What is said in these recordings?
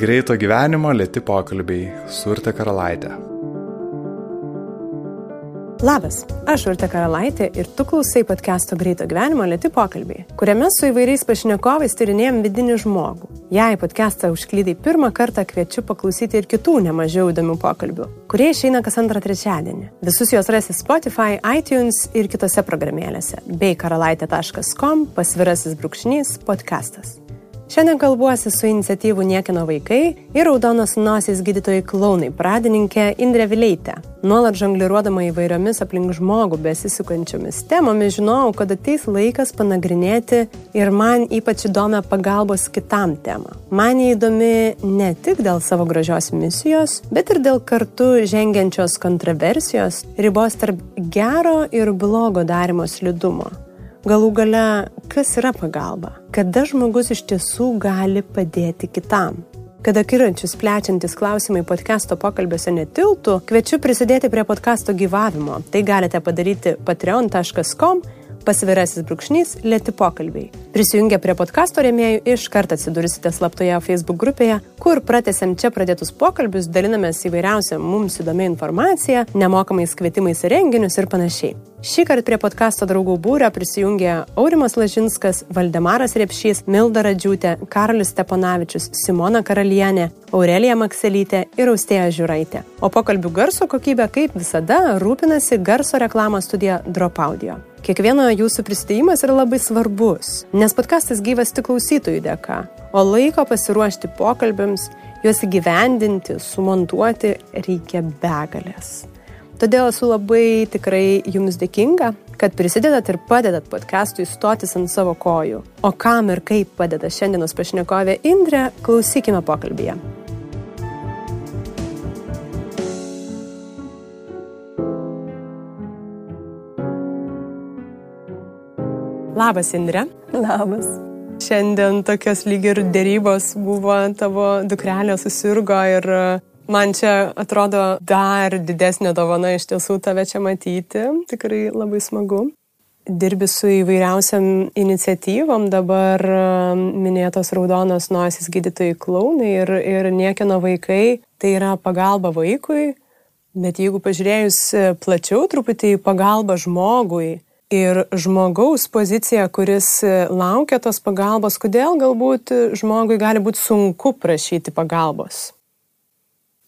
Greito gyvenimo lėti pokalbiai su Urte Karalaitė. Labas, aš Urte Karalaitė ir tu klausai podcast'o Greito gyvenimo lėti pokalbiai, kuriame su įvairiais pašnekovais tyrinėjom vidinį žmogų. Jei podcast'ą užklydai pirmą kartą, kviečiu paklausyti ir kitų nemažiau įdomių pokalbių, kurie išeina kas antrą trečiadienį. Visus juos rasi Spotify, iTunes ir kitose programėlėse bei karalaitė.com pasvirasis brūkšnys podcastas. Šiandien kalbuosi su iniciatyvų Niekino vaikai ir Raudonos nosies gydytojai klaunai pradininkė Indrė Vileitė. Nuolat žongliruodama įvairiomis aplink žmogų besisukančiomis temomis žinojau, kad ateis laikas panagrinėti ir man ypač įdomią pagalbos kitam temą. Man įdomi ne tik dėl savo gražios misijos, bet ir dėl kartu žengiančios kontroversijos ribos tarp gero ir blogo darimo slidumo. Galų gale, kas yra pagalba? Kada žmogus iš tiesų gali padėti kitam? Kada kirančius plečiantis klausimai podcast'o pokalbiuose netiltų, kviečiu prisidėti prie podcast'o gyvavimo. Tai galite padaryti patreon.com pasvirasis brūkšnys lėti pokalbiai. Prisijungę prie podkasto rėmėjų iš karto atsidursite slaptoje Facebook grupėje, kur pratesiam čia pradėtus pokalbius, dalinamės įvairiausią mums įdomią informaciją, nemokamais kvietimais į renginius ir panašiai. Šį kartą prie podkasto draugų būrio prisijungė Aurimas Lažinskas, Valdemaras Repšys, Milda Radžiūtė, Karolis Steponavičius, Simona Karalienė, Aurelija Makselytė ir Austėja Žiūraitė. O pokalbių garso kokybė, kaip visada, rūpinasi garso reklamos studija Drop Audio. Kiekvieno jūsų prisidėjimas yra labai svarbus, nes podkastas gyvas tik klausytojų dėka, o laiko pasiruošti pokalbėms, juos įgyvendinti, sumontuoti reikia begalės. Todėl esu labai tikrai jums dėkinga, kad prisidedat ir padedat podcastui stotis ant savo kojų. O kam ir kaip padeda šiandienos pašnekovė Indrė, klausykime pokalbėje. Labas, Indrė. Labas. Šiandien tokios lyg ir dėrybos buvo, tavo dukrelė susirgo ir man čia atrodo dar didesnė dovana iš tiesų tave čia matyti. Tikrai labai smagu. Dirbi su įvairiausiam iniciatyvom, dabar e, minėtos raudonos nosis gydytojai klaunai ir, ir niekino vaikai, tai yra pagalba vaikui, bet jeigu pažiūrėjus e, plačiau truputį pagalba žmogui, ir žmogaus pozicija, kuris laukia tos pagalbos, kodėl galbūt žmogui gali būti sunku prašyti pagalbos?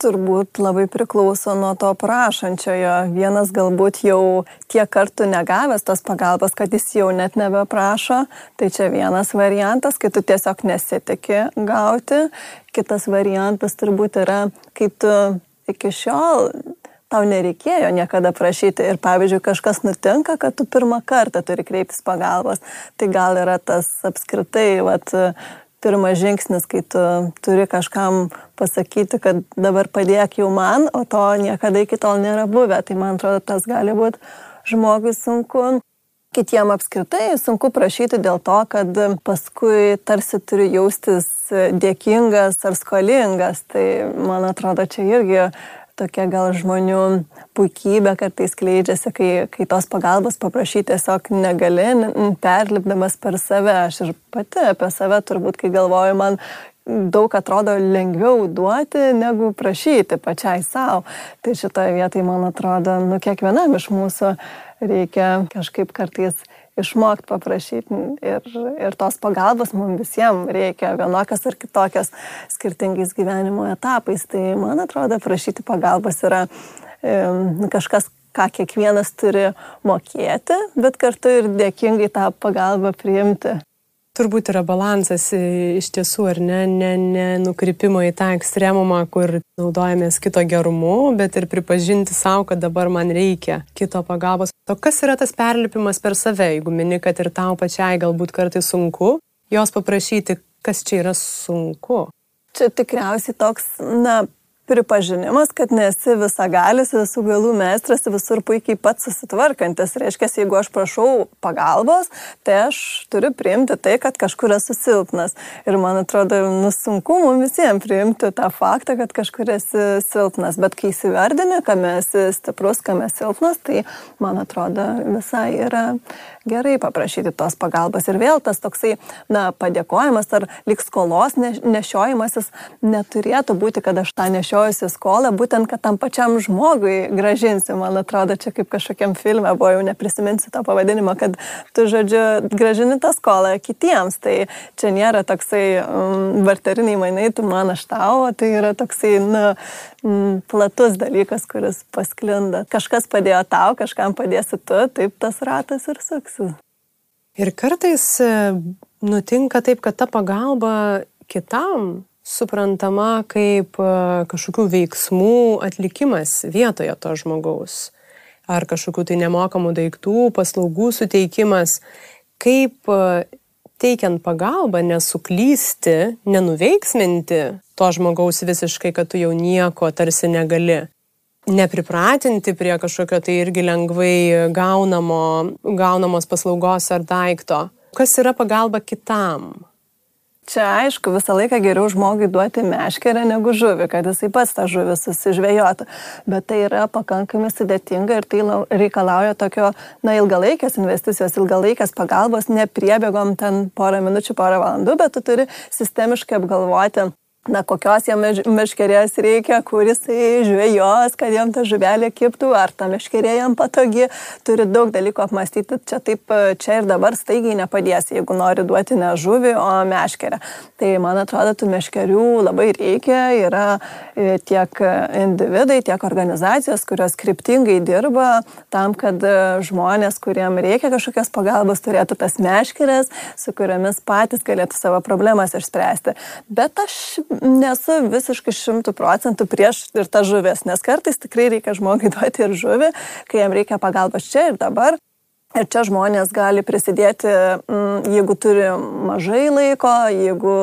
Turbūt labai priklauso nuo to prašančiojo. Vienas galbūt jau tiek kartų negavęs tos pagalbos, kad jis jau net nebeprašo. Tai čia vienas variantas, kai tu tiesiog nesitikė gauti. Kitas variantas turbūt yra, kai tu iki šiol tau nereikėjo niekada prašyti ir pavyzdžiui kažkas nutinka, kad tu pirmą kartą turi kreiptis pagalbos, tai gal yra tas apskritai, vat, pirmas žingsnis, kai tu turi kažkam pasakyti, kad dabar padėk jau man, o to niekada iki tol nėra buvę, tai man atrodo, tas gali būti žmogui sunku. Kitiem apskritai sunku prašyti dėl to, kad paskui tarsi turi jaustis dėkingas ar skolingas. Tai man atrodo, čia irgi tokia gal žmonių puikybė kartais kleidžiasi, kai, kai tos pagalbos paprašyti tiesiog negali, perlipdamas per save. Aš ir pati apie save turbūt, kai galvoju, man daug atrodo lengviau duoti, negu prašyti pačiai savo. Tai šitoje vietoje, man atrodo, nu kiekvienam iš mūsų reikia kažkaip kartais išmokti paprašyti ir, ir tos pagalbos mums visiems reikia vienokios ar kitokios skirtingais gyvenimo etapais. Tai man atrodo, prašyti pagalbos yra e, kažkas, ką kiekvienas turi mokėti, bet kartu ir dėkingai tą pagalbą priimti. Turbūt yra balansas iš tiesų, ar ne, ne, ne nukrypimo į tą ekstremumą, kur naudojamės kito gerumu, bet ir pripažinti savo, kad dabar man reikia kito pagalbos. O kas yra tas perlipimas per save, jeigu mini, kad ir tau pačiai galbūt kartais sunku, jos paprašyti, kas čia yra sunku? Čia tikriausiai toks, na, pripažinimas, kad nesi visagalis, visų galų meistras, visur puikiai pats susitvarkantis. Reiškia, jeigu aš prašau pagalbos, tai aš turiu priimti tai, kad kažkur esu silpnas. Ir man atrodo, nu, sunku mums visiems priimti tą faktą, kad kažkur esi silpnas. Bet kai įsiverdini, kam esi stiprus, kam esi silpnas, tai man atrodo visai yra gerai paprašyti tos pagalbos. Ir vėl tas toksai, na, padėkojimas ar lik skolos nešiojimasis neturėtų būti, kad aš tą nešiojusi skolą, būtent, kad tam pačiam žmogui gražinsiu. Man atrodo, čia kaip kažkokiam filme buvo, jau neprisiminsiu to pavadinimo, kad tu, žodžiu, gražini tą skolą kitiems. Tai čia nėra toksai um, barteriniai mainai, tu man aš tau, tai yra toksai, na, mm, platus dalykas, kuris pasklinda. Kažkas padėjo tau, kažkam padėsi tu, taip tas ratas ir suksis. Ir kartais e, nutinka taip, kad ta pagalba kitam suprantama kaip e, kažkokių veiksmų atlikimas vietoje to žmogaus. Ar kažkokių tai nemokamų daiktų, paslaugų suteikimas. Kaip e, teikiant pagalbą nesuklysti, nenuveiksminti to žmogaus visiškai, kad tu jau nieko tarsi negali. Nepripratinti prie kažkokio tai irgi lengvai gaunamo, gaunamos paslaugos ar daikto. Kas yra pagalba kitam? Čia aišku, visą laiką geriau žmogui duoti meškerę negu žuvį, kad jisai pats tą žuvį susižvėjotų. Bet tai yra pakankamai sudėtinga ir tai reikalauja tokio, na, ilgalaikės investicijos, ilgalaikės pagalbos, nepriebėgom ten porą minučių, porą valandų, bet tu turi sistemiškai apgalvoti na, kokios jam meškerės reikia, kuris žvėjos, kad jam ta žuvelė kiptų, ar ta meškerė jam patogi, turi daug dalykų apmastyti, čia taip, čia ir dabar staigiai nepadės, jeigu nori duoti ne žuvį, o meškerę. Tai man atrodo, tų meškerių labai reikia, yra e, tiek individai, tiek organizacijos, kurios kryptingai dirba tam, kad e, žmonės, kuriem reikia kažkokios pagalbos, turėtų tas meškerės, su kuriamis patys galėtų savo problemas išspręsti. Bet aš nesu visiškai šimtų procentų prieš ir tą žuvis, nes kartais tikrai reikia žmogui duoti ir žuvį, kai jam reikia pagalbos čia ir dabar. Ir čia žmonės gali prisidėti, mm, jeigu turi mažai laiko, jeigu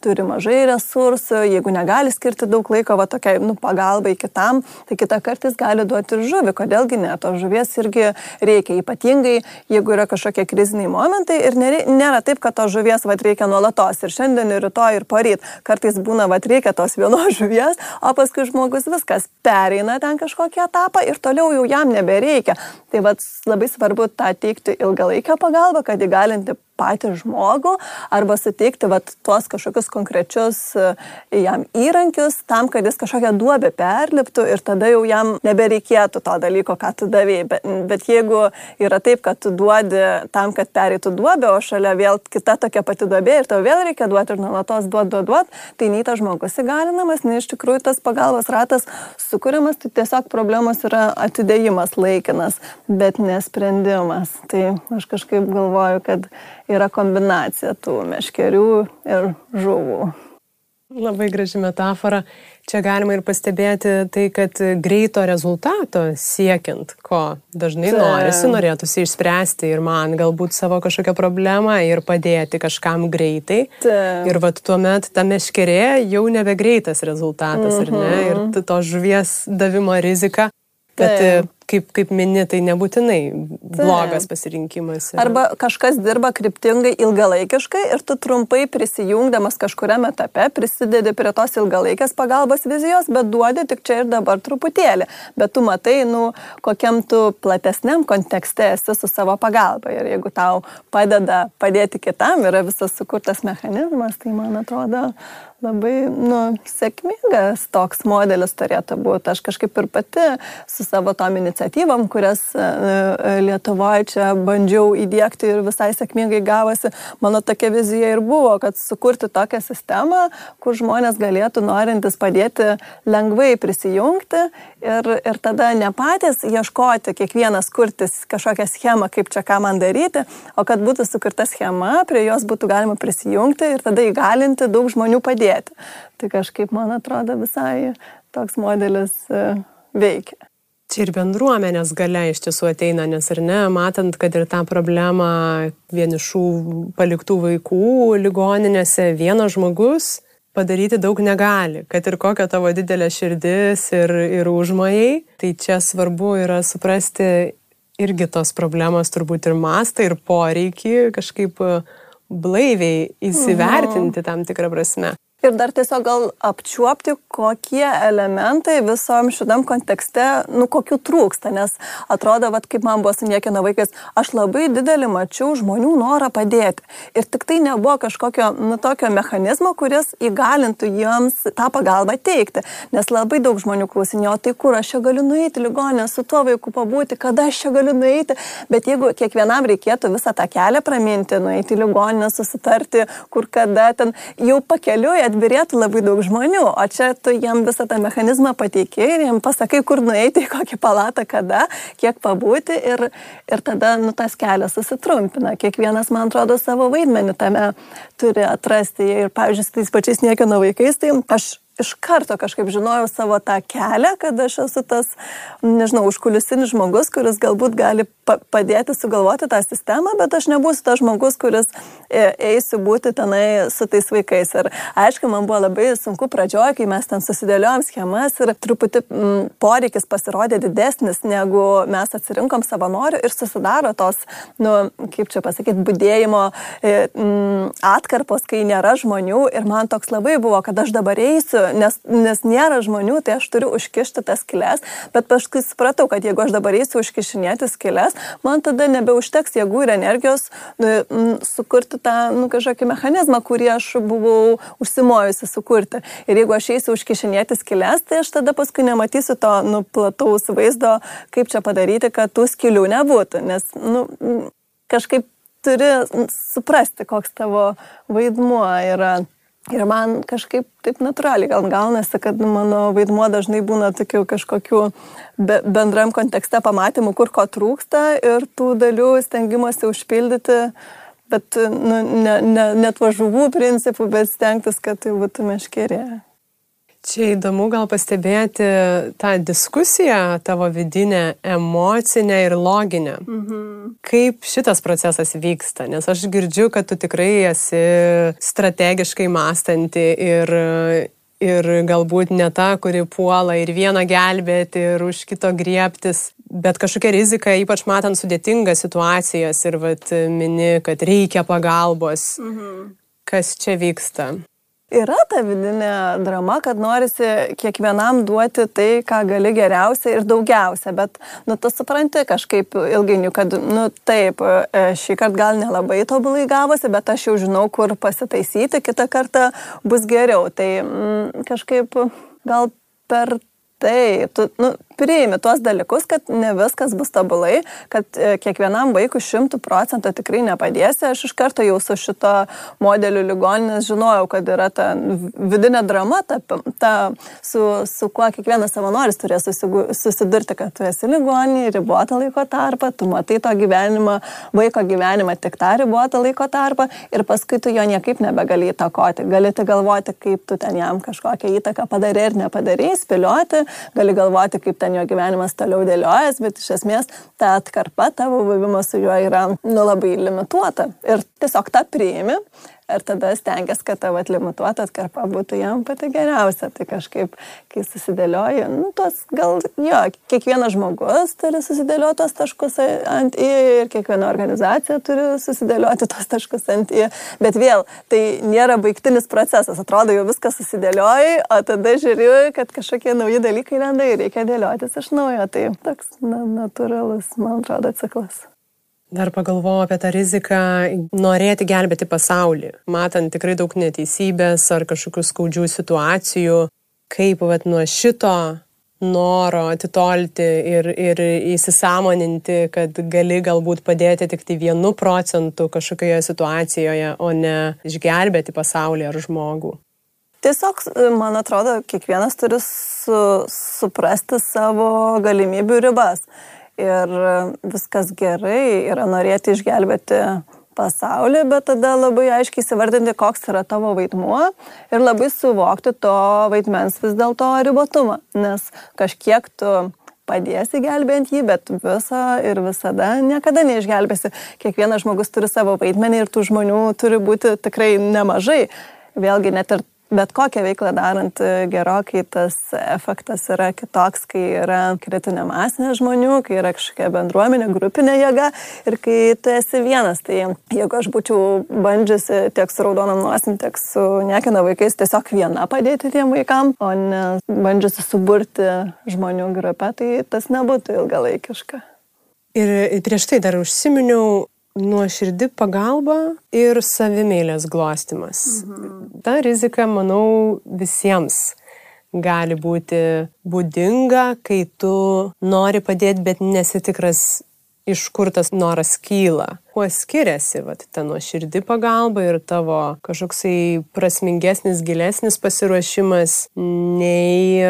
turi mažai resursų, jeigu negali skirti daug laiko va tokiai nu, pagalbai kitam, tai kitą kartą jis gali duoti ir žuvį. Kodėlgi ne, to žuvies irgi reikia, ypatingai jeigu yra kažkokie kriziniai momentai ir nėra taip, kad to žuvies va reikia nuolatos ir šiandien, ir rytoj, ir poryt. Kartais būna va reikia tos vienos žuvies, o paskui žmogus viskas pereina ten kažkokį etapą ir toliau jau jam nebereikia. Tai va labai svarbu tą teikti ilgalaikę pagalbą, kad įgalinti patį žmogų arba suteikti vat, tuos kažkokius konkrečius e, jam įrankius tam, kad jis kažkokią duobę perliptų ir tada jau jam nebereikėtų to dalyko, ką tu davėjai. Bet, bet jeigu yra taip, kad tu duodi tam, kad pereitų duobę, o šalia vėl kita tokia pati duobė ir tau vėl reikia duoti ir nuolatos duoti, duoti, duoti, tai nei tas žmogus įgalinamas, nei iš tikrųjų tas pagalbos ratas sukūrimas, tai tiesiog problemos yra atidėjimas laikinas, bet nesprendimas. Tai aš kažkaip galvoju, kad yra kombinacija tų meškerių ir žuvų. Labai graži metafora. Čia galima ir pastebėti tai, kad greito rezultato siekiant, ko dažnai Ta. norisi, norėtųsi išspręsti ir man galbūt savo kažkokią problemą ir padėti kažkam greitai. Ta. Ir vat tuomet ta meškerė jau nebe greitas rezultatas, mhm. ar ne? Ir mhm. to žuvies davimo rizika, kad Taip kaip, kaip mini, tai nebūtinai blogas pasirinkimas. Yra. Arba kažkas dirba kryptingai ilgalaikiškai ir tu trumpai prisijungdamas kažkuriam etape prisidedi prie tos ilgalaikės pagalbos vizijos, bet duodi tik čia ir dabar truputėlį. Bet tu matai, nu, kokiam tu platesniam kontekste esi su savo pagalba. Ir jeigu tau padeda padėti kitam, yra visas sukurtas mechanizmas, tai man atrodo labai nu, sėkmingas toks modelis turėtų būti. Aš kažkaip ir pati su savo tom iniciatyvom iniciatyvom, kurias e, e, Lietuvoje čia bandžiau įdėkti ir visai sėkmingai gavosi. Mano tokia vizija ir buvo, kad sukurti tokią sistemą, kur žmonės galėtų norintis padėti lengvai prisijungti ir, ir tada ne patys ieškoti, kiekvienas kurtis kažkokią schemą, kaip čia ką man daryti, o kad būtų sukurta schema, prie jos būtų galima prisijungti ir tada įgalinti daug žmonių padėti. Tai kažkaip man atrodo visai toks modelis e, veikia. Čia ir bendruomenės gale iš tiesų ateina, nes ar ne, matant, kad ir tą problemą vienišų paliktų vaikų ligoninėse vienas žmogus padaryti daug negali, kad ir kokia tavo didelė širdis ir, ir užmojai. Tai čia svarbu yra suprasti irgi tos problemos turbūt ir mastą, ir poreikį kažkaip blaiviai įsivertinti tam tikrą prasme. Ir dar tiesiog gal apčiuopti, kokie elementai visom šitam kontekste, nu, kokių trūksta, nes atrodo, vat, kaip man buvo su niekino vaikais, aš labai didelį mačiau žmonių norą padėti. Ir tik tai nebuvo kažkokio, nu, tokio mechanizmo, kuris įgalintų jiems tą pagalbą teikti. Nes labai daug žmonių klausinėjo, tai kur aš čia galiu nueiti ligonę, su tuo vaiku pabūti, kada aš čia galiu nueiti. Bet jeigu kiekvienam reikėtų visą tą kelią praminti, nueiti ligonę, susitarti, kur kada ten jau pakeliuoja, atbirėtų labai daug žmonių, o čia tu jiem visą tą mechanizmą pateikė ir jiem pasakai, kur nueiti, į kokį palatą, kada, kiek pabūti ir, ir tada nu, tas kelias susitrumpina. Kiekvienas, man atrodo, savo vaidmenį tame turi atrasti ir, pavyzdžiui, su tais pačiais niekino vaikais, tai aš iš karto kažkaip žinojau savo tą kelią, kad aš esu tas, nežinau, užkulisinis žmogus, kuris galbūt gali padėti sugalvoti tą sistemą, bet aš nebūsiu tas žmogus, kuris e, eisiu būti tenai su tais vaikais. Ir aišku, man buvo labai sunku pradžioje, kai mes ten susidėliojom schemas ir truputį m, poreikis pasirodė didesnis, negu mes atsirinkom savanorių ir susidaro tos, nu, kaip čia pasakyti, būdėjimo e, m, atkarpos, kai nėra žmonių ir man toks labai buvo, kad aš dabar eisiu nes, nes nėra žmonių, tai aš turiu užkišti tas skilės, bet paskui supratau, kad jeigu aš dabar eisiu užkišinėti skilės, man tada nebeužteks jėgų ir energijos nu, sukurti tą nu, kažkokį mechanizmą, kurį aš buvau užsimojusi sukurti. Ir jeigu aš eisiu užkišinėti skilės, tai aš tada paskui nematysiu to nu, plataus vaizdo, kaip čia padaryti, kad tų skilių nebūtų. Nes nu, kažkaip turi suprasti, koks tavo vaidmuo yra Ir man kažkaip taip natūraliai gal gaunasi, kad mano vaidmuo dažnai būna tokių kažkokių be, bendram kontekste pamatymų, kur ko trūksta ir tų dalių stengimuose užpildyti, bet nu, ne, ne, net važuvų principų, bet stengtis, kad tai būtų meškerė. Čia įdomu gal pastebėti tą diskusiją tavo vidinę, emocinę ir loginę. Mhm. Kaip šitas procesas vyksta, nes aš girdžiu, kad tu tikrai esi strategiškai mąstanti ir, ir galbūt ne ta, kuri puola ir vieną gelbėti ir už kito griebtis, bet kažkokia rizika, ypač matant sudėtingas situacijas ir vat, mini, kad reikia pagalbos. Mhm. Kas čia vyksta? Yra ta vidinė drama, kad norisi kiekvienam duoti tai, ką gali geriausia ir daugiausia, bet, nu, tu supranti kažkaip ilgainiui, kad, nu, taip, e, šį kartą gal nelabai tobulai gavosi, bet aš jau žinau, kur pasitaisyti, kitą kartą bus geriau. Tai mm, kažkaip gal per tai, tu, nu, priimi tuos dalykus, kad ne viskas bus tobulai, kad e, kiekvienam vaikui šimtų procentų tikrai nepadėsi. Aš iš karto jau su šito modeliu ligoninės žinojau, kad yra ta vidinė drama, ta, ta su, su kuo kiekvienas savanoris turės susidurti, kad tu esi ligoninė, ribotą laiko tarpą, tu matai to gyvenimą, vaiko gyvenimą tik tą ribotą laiko tarpą ir paskui tu jo niekaip nebegali įtakoti. Gali tik galvoti, kaip tu ten jam kažkokią įtaką padarai ir nepadarai, spėlioti, gali galvoti, kaip ten ten jo gyvenimas toliau dėliojas, bet iš esmės ta atkarpa tavo buvimas su juo yra nu, labai limituota. Ir tiesiog tą priimi ir tada stengiasi, kad tavo atlimituota atkarpa būtų jam pati geriausia. Tai kažkaip, kai susidėlioji, nu, tos gal, jo, kiekvienas žmogus turi susidėlioti tos taškus ant į ir kiekviena organizacija turi susidėlioti tos taškus ant į. Bet vėl, tai nėra baigtinis procesas, atrodo, jau viskas susidėlioji, o tada žiūri, kad kažkokie nauji dalykai lenda ir reikia dėliotis iš naujo. Tai toks na, natūralus, man atrodo, ciklas. Dar pagalvojau apie tą riziką norėti gelbėti pasaulį, matant tikrai daug neteisybės ar kažkokių skaudžių situacijų, kaip vat, nuo šito noro atitolti ir, ir įsisamoninti, kad gali galbūt padėti tik tai vienu procentu kažkokioje situacijoje, o ne išgelbėti pasaulį ar žmogų. Tiesiog, man atrodo, kiekvienas turi su, suprasti savo galimybių ribas ir viskas gerai, yra norėti išgelbėti pasaulį, bet tada labai aiškiai įsivardinti, koks yra tavo vaidmuo ir labai suvokti to vaidmens vis dėlto ribotumą, nes kažkiek tu padėsi gelbėjant jį, bet visą ir visada niekada neišgelbėsi. Kiekvienas žmogus turi savo vaidmenį ir tų žmonių turi būti tikrai nemažai. Vėlgi net ir bet kokią veiklą darant e, gerokai tas efektas yra kitoks, kai yra kritinė masinė žmonių, kai yra kažkokia bendruomenė, grupinė jėga ir kai tu esi vienas. Tai jeigu aš būčiau bandžiusi tiek su raudonom nosim, tiek su niekina vaikais tiesiog viena padėti tiem vaikam, o ne bandžiusi suburti žmonių grupę, tai tas nebūtų ilgalaikiška. Ir prieš tai dar užsiminiau nuoširdi pagalba ir savimėlės glostimas. Mhm. Ta rizika, manau, visiems gali būti būdinga, kai tu nori padėti, bet nesitikras, iš kur tas noras kyla. Kuo skiriasi vat, ta nuoširdi pagalba ir tavo kažkoksai prasmingesnis, gilesnis pasiruošimas nei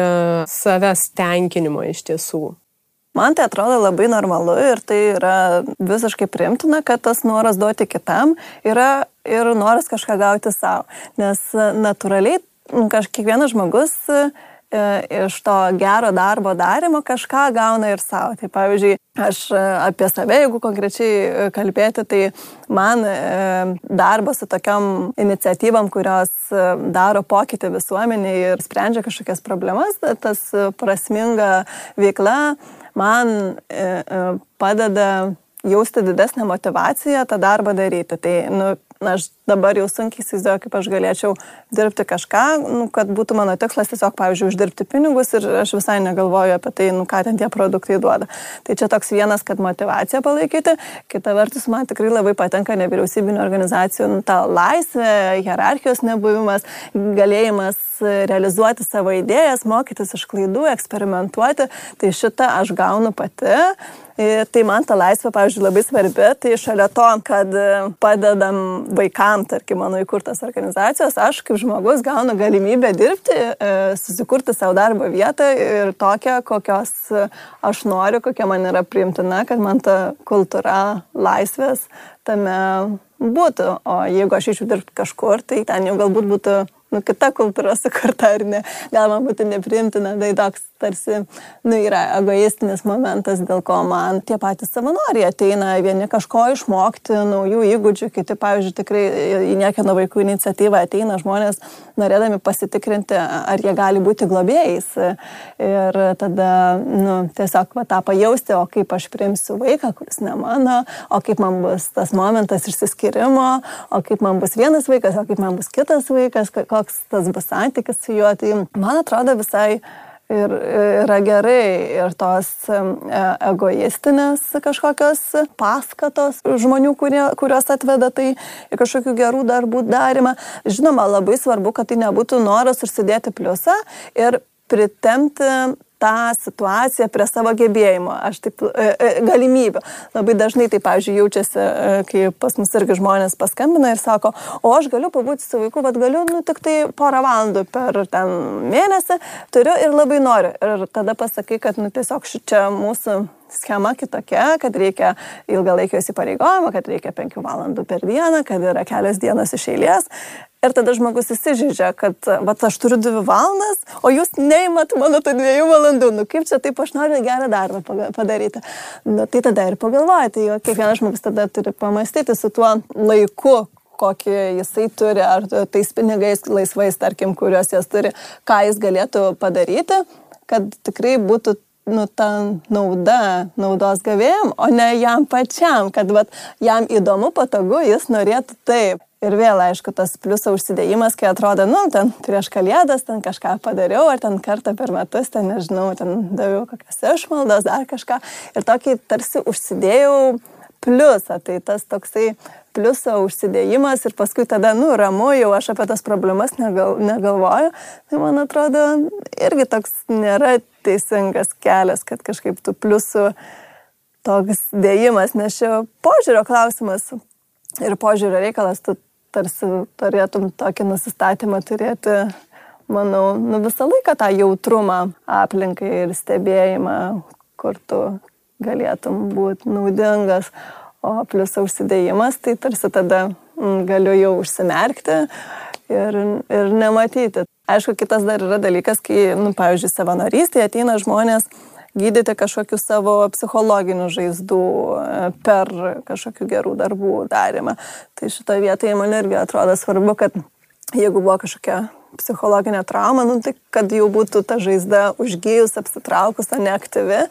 savęs tenkinimo iš tiesų. Man tai atrodo labai normalu ir tai yra visiškai primtina, kad tas noras duoti kitam yra ir noras kažką gauti savo. Nes natūraliai nu, kiekvienas žmogus e, iš to gero darbo darimo kažką gauna ir savo. Tai pavyzdžiui, aš e, apie save, jeigu konkrečiai e, kalbėti, tai man darbas su tokiam iniciatyvam, kurios daro pokytį visuomeniai ir sprendžia kažkokias problemas, tas prasminga veikla man e, e, padeda jausti didesnę motivaciją tą darbą daryti. Tai nu, na, aš dabar jau sunkiai įsivaizduoju, kaip aš galėčiau dirbti kažką, nu, kad būtų mano tikslas tiesiog, pavyzdžiui, uždirbti pinigus ir aš visai negalvoju apie tai, nu, ką ten tie produktai duoda. Tai čia toks vienas, kad motivaciją palaikyti, kita vertus, man tikrai labai patinka nevyriausybinio organizacijų nu, ta laisvė, hierarchijos nebuvimas, galėjimas realizuoti savo idėjas, mokytis iš klaidų, eksperimentuoti. Tai šitą aš gaunu pati. Ir tai man ta laisvė, pavyzdžiui, labai svarbi. Tai šalia to, kad padedam vaikam, tarkim, mano įkurtas organizacijos, aš kaip žmogus gaunu galimybę dirbti, e, susikurti savo darbo vietą ir tokią, kokios aš noriu, kokia man yra priimtina, kad man ta kultūra laisvės tame būtų. O jeigu aš išėjau dirbti kažkur, tai ten jau galbūt būtų nu, kita kultūra sukurta ar ne, gal man būtų nepriimtina, tai toks tarsi, nu, yra egoistinis momentas, dėl ko man tie patys savanoriai ateina, vieni kažko išmokti, naujų įgūdžių, kiti, pavyzdžiui, tikrai į niekieno vaikų iniciatyvą ateina žmonės, norėdami pasitikrinti, ar jie gali būti globėjais. Ir tada, nu, tiesiog va, tą pajausti, o kaip aš priimsiu vaiką, kuris ne mano, o kaip man bus tas momentas išsiskirimo, o kaip man bus vienas vaikas, o kaip man bus kitas vaikas, koks tas bus santykis su juo. Tai man atrodo visai ir yra gerai ir tos e, egoistinės kažkokios paskatos žmonių, kurie, kurios atveda tai į kažkokių gerų darbų darimą. Žinoma, labai svarbu, kad tai nebūtų noras užsidėti pliusą ir pritemti tą situaciją prie savo gebėjimo, aš taip, e, e, galimybių. Labai dažnai tai, pavyzdžiui, jaučiasi, e, kai pas mus irgi žmonės paskambina ir sako, o aš galiu pabūti su vaiku, bet galiu, nu, tik tai porą valandų per ten mėnesį, turiu ir labai noriu. Ir tada pasakai, kad, nu, tiesiog šičia mūsų schema kitokia, kad reikia ilgalaikio įsipareigojimo, kad reikia penkių valandų per dieną, kad yra kelios dienos iš eilės. Ir tada žmogus įsižeidžia, kad, va, aš turiu dvi valandas, o jūs neįmat mano tų dviejų valandų. Nu, kaip čia taip aš noriu gerą darbą padaryti. Nu, tai tada ir pagalvojate, tai jo kiekvienas žmogus tada turi pamastyti su tuo laiku, kokį jisai turi, ar tais pinigais laisvais, tarkim, kuriuos jis turi, ką jis galėtų padaryti, kad tikrai būtų nu, ta nauda naudos gavėjim, o ne jam pačiam, kad vat, jam įdomu, patogu, jis norėtų taip. Ir vėl, aišku, tas pliuso užsidėjimas, kai atrodo, nu, ten prieš kalėdas, ten kažką padariau, ar ten kartą per metus, ten nežinau, ten daviau kokias išmaldas, dar kažką. Ir tokį tarsi užsidėjau pliusą. Tai tas toksai pliuso užsidėjimas ir paskui tada, nu, ramu, jau aš apie tas problemas negal, negalvoju. Tai man atrodo, irgi toks nėra teisingas kelias, kad kažkaip tų pliusų toks dėjimas, nes čia požiūrio klausimas ir požiūrio reikalas, tu tarsi turėtum tokį nusistatymą turėti, manau, nu visą laiką tą jautrumą aplinkai ir stebėjimą, kur tu galėtum būti naudingas, o plius užsidėjimas, tai tarsi tada mm, galiu jau užsimerkti ir, ir nematyti. Aišku, kitas dar yra dalykas, kai, nu, pavyzdžiui, savanorystėje ateina žmonės gydyti kažkokių savo psichologinių žaizdų e, per kažkokių gerų darbų darimą. Tai šitoje vietoje man irgi atrodo svarbu, kad jeigu buvo kažkokia psichologinė trauma, nu, tai kad jau būtų ta žaizda užgyjus, apsitraukus, neaktyvi,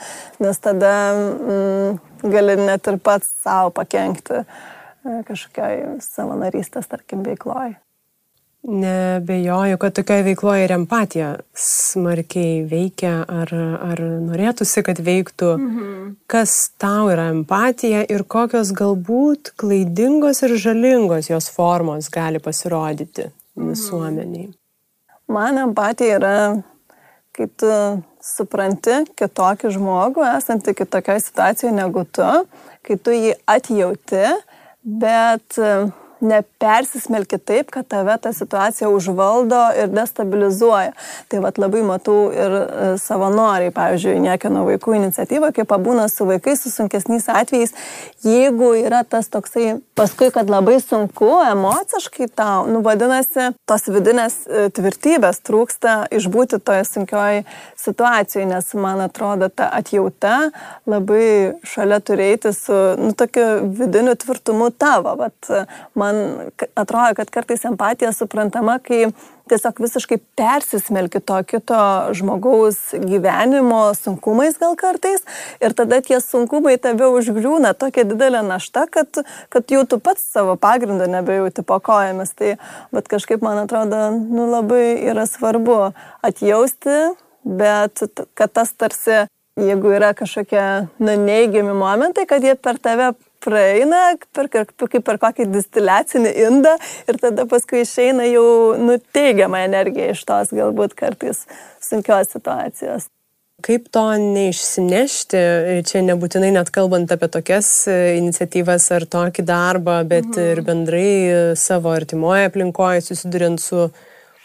nes tada mm, gali net ir pats savo pakengti e, kažkokiai savanorystės, tarkim, veikloje. Nebejoju, kad tokioje veikloje ir empatija smarkiai veikia, ar, ar norėtųsi, kad veiktų. Mhm. Kas tau yra empatija ir kokios galbūt klaidingos ir žalingos jos formos gali pasirodyti mhm. visuomeniai? Man empatija yra, kai tu supranti kitokį žmogų, esantį kitokioje situacijoje negu tu, kai tu jį atjauti, bet nepersismelki taip, kad tave ta situacija užvaldo ir destabilizuoja. Tai vad labai matau ir e, savanoriai, pavyzdžiui, niekino vaikų iniciatyva, kai pabūna su vaikais, su sunkesniais atvejais, jeigu yra tas toksai paskui, kad labai sunku emociškai tau, nu vadinasi, tos vidinės e, tvirtybės trūksta išbūti toje sunkioje situacijoje, nes man atrodo ta atjauta labai šalia turėti su, nu, tokiu vidiniu tvirtumu tavo. Vat, man man atrodo, kad kartais empatija suprantama, kai tiesiog visiškai persismelki to kito žmogaus gyvenimo sunkumais gal kartais ir tada tie sunkumai tave užgriūna tokia didelė našta, kad, kad jau tu pats savo pagrindą nebejauti po kojomis. Tai bet kažkaip man atrodo, nu labai yra svarbu atjausti, bet kad tas tarsi jeigu yra kažkokie nu, neigiami momentai, kad jie per tave praeina per, kaip per kokį distiliacinį indą ir tada paskui išeina jau nuteigiama energija iš tos galbūt kartais sunkios situacijos. Kaip to neišsinešti, čia nebūtinai net kalbant apie tokias iniciatyvas ar tokį darbą, bet mhm. ir bendrai savo artimoje aplinkoje susidurint su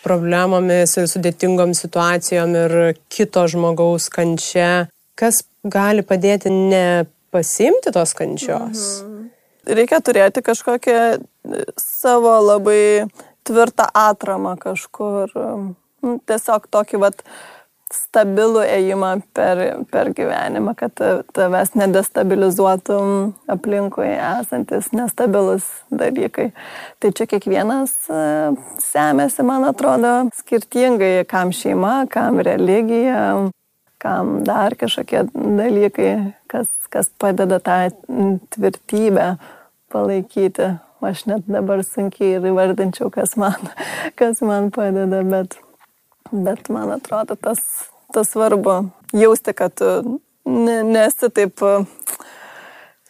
problemomis ir sudėtingom situacijom ir kito žmogaus kančia, kas gali padėti ne pasimti tos kančios. Mhm. Reikia turėti kažkokią e, savo labai tvirtą atramą kažkur. Nu, tiesiog tokį vat stabilų ėjimą per, per gyvenimą, kad tavęs nedestabilizuotum aplinkui esantis nestabilus dalykai. Tai čia kiekvienas e, semėsi, man atrodo, skirtingai, kam šeima, kam religija, kam dar kažkokie dalykai, kas, kas padeda tą tvirtybę palaikyti. Aš net dabar sunkiai ir įvardinčiau, kas man, kas man padeda, bet, bet man atrodo tas, tas svarbu jausti, kad tu nesi taip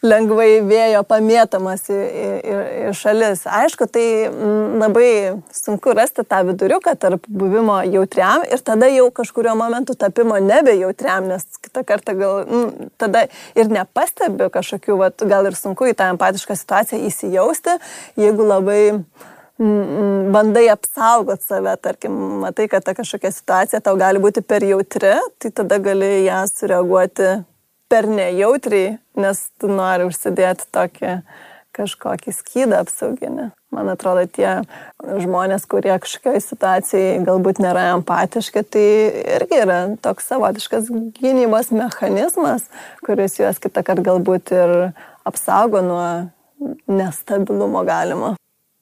lengvai vėjo pamėtamas į, į, į šalis. Aišku, tai mm, labai sunku rasti tą viduriuką tarp buvimo jautriam ir tada jau kažkurio momentu tapimo nebe jautriam, nes kitą kartą gal mm, tada ir nepastebi kažkokių, vat, gal ir sunku į tą empatišką situaciją įsijausti, jeigu labai mm, bandai apsaugot save, tarkim, matai, kad ta kažkokia situacija tau gali būti per jautri, tai tada gali ją sureaguoti per nejautriai, nes tu nori užsidėti tokį kažkokį skydą apsauginį. Man atrodo, tie žmonės, kurie kažkokiai situacijai galbūt nėra empatiški, tai irgi yra toks savotiškas gynybos mechanizmas, kuris juos kitą kartą galbūt ir apsaugo nuo nestabilumo galimo.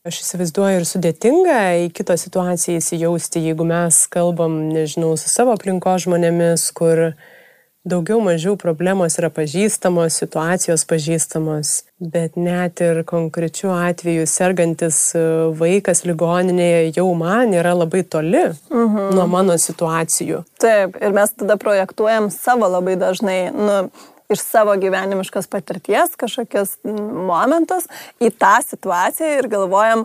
Aš įsivaizduoju ir sudėtinga į kitą situaciją įsijausti, jeigu mes kalbam, nežinau, su savo aplinko žmonėmis, kur daugiau mažiau problemos yra pažįstamos, situacijos pažįstamos, bet net ir konkrečiu atveju sergantis e, vaikas ligoninėje jau man yra labai toli uh mhm. -huh. nuo mano situacijų. Taip, ir mes tada projektuojam savo labai dažnai, nu, iš savo gyvenimiškos patirties kažkokias momentus į tą situaciją ir galvojam,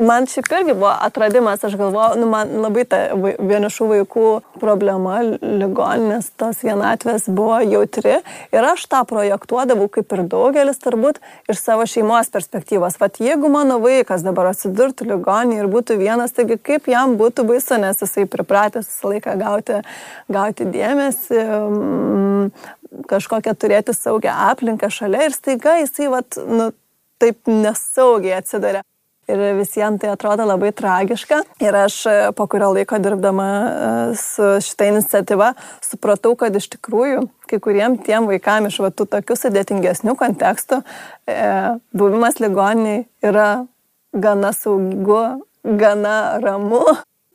man šiaip irgi buvo atradimas, aš galvoju, nu, man labai ta vienišų vaikų problema, ligoninės tos vienatvės buvo jautri ir aš tą projektuodavau kaip ir daugelis turbūt iš savo šeimos perspektyvos. Vat jeigu mano vaikas dabar atsidurtų ligoninėje ir būtų vienas, taigi kaip jam būtų baisu, nes jisai pripratęs visą laiką gauti, gauti dėmesį, kažkokią turėti saugią aplinką šalia ir staiga jisai vat, nu, taip nesaugiai atsidarė. Ir visiems tai atrodo labai tragiška. Ir aš po kurio laiko dirbdama e, su šitą iniciatyvą supratau, kad iš tikrųjų kai kuriem tiem vaikam iš va, tų tokių sudėtingesnių kontekstų e, buvimas ligoniai yra gana saugu gana ramu,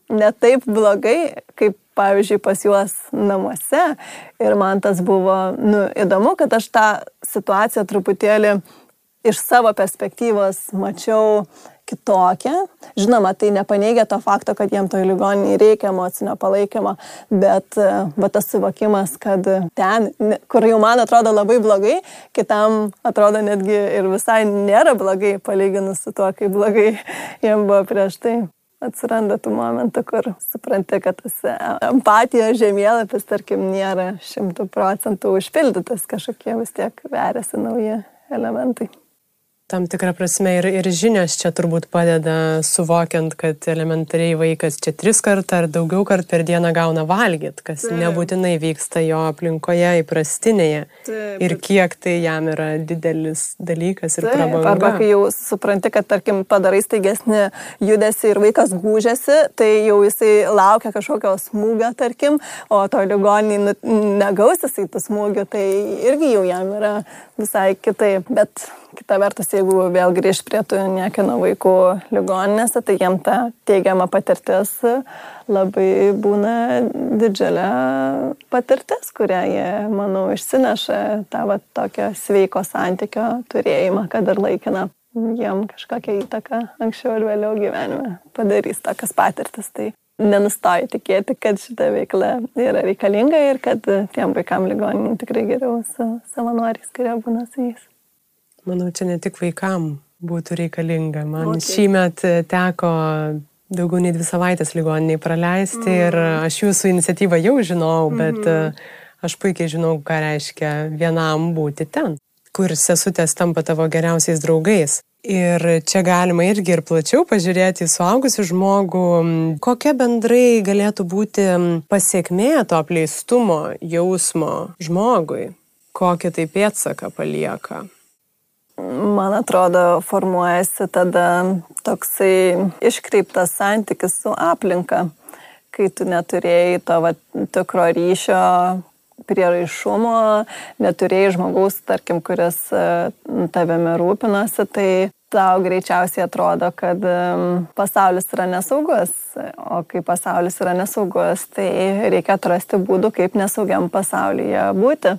ne taip blogai, kaip pavyzdžiui pas juos namuose. Ir man tas buvo nu, įdomu, kad aš tą situaciją truputėlį iš savo perspektyvos mačiau kitokią. Žinoma, tai nepaneigia to fakto, kad jiem toj ligoniniai reikia emocinio palaikymo, bet e, va tas suvokimas, kad ten, kur jau man atrodo labai blogai, kitam atrodo netgi ir visai nėra blogai, palyginus su tuo, kaip blogai jiem buvo prieš tai atsiranda tų momentų, kur supranti, kad tas e, empatijos žemėlapis, tarkim, nėra šimtų procentų užpildytas, kažkokie vis tiek veriasi nauji elementai tam tikrą prasme ir, ir žinios čia turbūt padeda suvokiant, kad elementariai vaikas čia tris kartą ar daugiau kartų per dieną gauna valgyt, kas Taip. nebūtinai vyksta jo aplinkoje įprastinėje. Taip. Ir kiek tai jam yra didelis dalykas ir Taip. prabanga. Arba kai jau supranti, kad tarkim padarai staigesnį judesi ir vaikas gūžiasi, tai jau jisai laukia kažkokio smūgio, tarkim, o to ligonį nu, negaus jisai tų smūgių, tai irgi jau jam yra visai kitaip. Bet kita vertus, jeigu vėl grįž prie tų niekino vaikų ligoninėse, tai jiem ta teigiama patirtis labai būna didžiulė patirtis, kurią jie, manau, išsineša tą va, tokią sveiko santykio turėjimą, kad ir laikiną jiem kažkokią įtaką anksčiau ir vėliau gyvenime padarys tokias patirtis. Tai nenustoju tikėti, kad šita veikla yra reikalinga ir kad tiem vaikam ligoninį tikrai geriau su savanoriais, kurie būna su jais. Manau, čia ne tik vaikam būtų reikalinga. Man okay. šį metą teko daugiau nei dvi savaitės ligoniniai praleisti mm. ir aš jūsų iniciatyvą jau žinau, bet mm aš puikiai žinau, ką reiškia vienam būti ten, kur sesutės tampa tavo geriausiais draugais. Ir čia galima irgi ir plačiau pažiūrėti į suaugusių žmogų, kokia bendrai galėtų būti pasiekmė to apleistumo jausmo žmogui, kokį tai pėtsaką palieka. Man atrodo, formuojasi tada toksai iškreiptas santykis su aplinka, kai tu neturėjai to va, tikro ryšio prieraišumo, neturėjai žmogaus, tarkim, kuris e, tavimi rūpinosi, tai tau greičiausiai atrodo, kad pasaulis yra nesaugus. O kai pasaulis yra nesaugus, tai reikia atrasti būdų, kaip nesaugiam pasaulyje būti.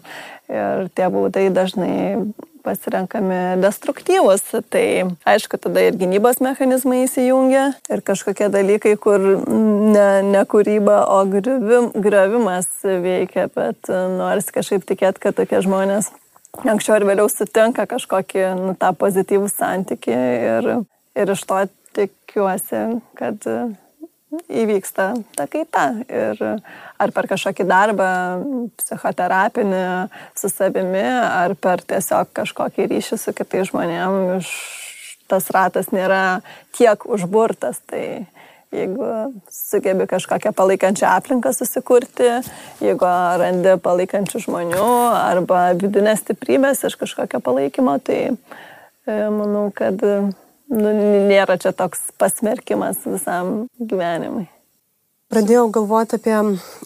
Ir tie būdai dažnai pasirenkami destruktyvus. Tai aišku, tada ir gynybos mechanizmai įsijungia ir kažkokie dalykai, kur ne, ne kūryba, o grivim, gravimas veikia, bet nors kažkaip tikėt, kad tokie žmonės anksčiau ar vėliau sutinka kažkokį nu, tą pozityvų santyki ir, ir iš to tikiuosi, kad įvyksta ta kaita. Ir ar per kažkokį darbą psichoterapinį su savimi, ar per tiesiog kažkokį ryšį su kitais žmonėmis, tas ratas nėra tiek užburtas. Tai jeigu sugebi kažkokią palaikančią aplinką susikurti, jeigu randi palaikančių žmonių arba vidinės stiprybės iš kažkokio palaikymo, tai e, manau, kad nu, nėra čia toks pasmerkimas visam gyvenimui. Pradėjau galvoti apie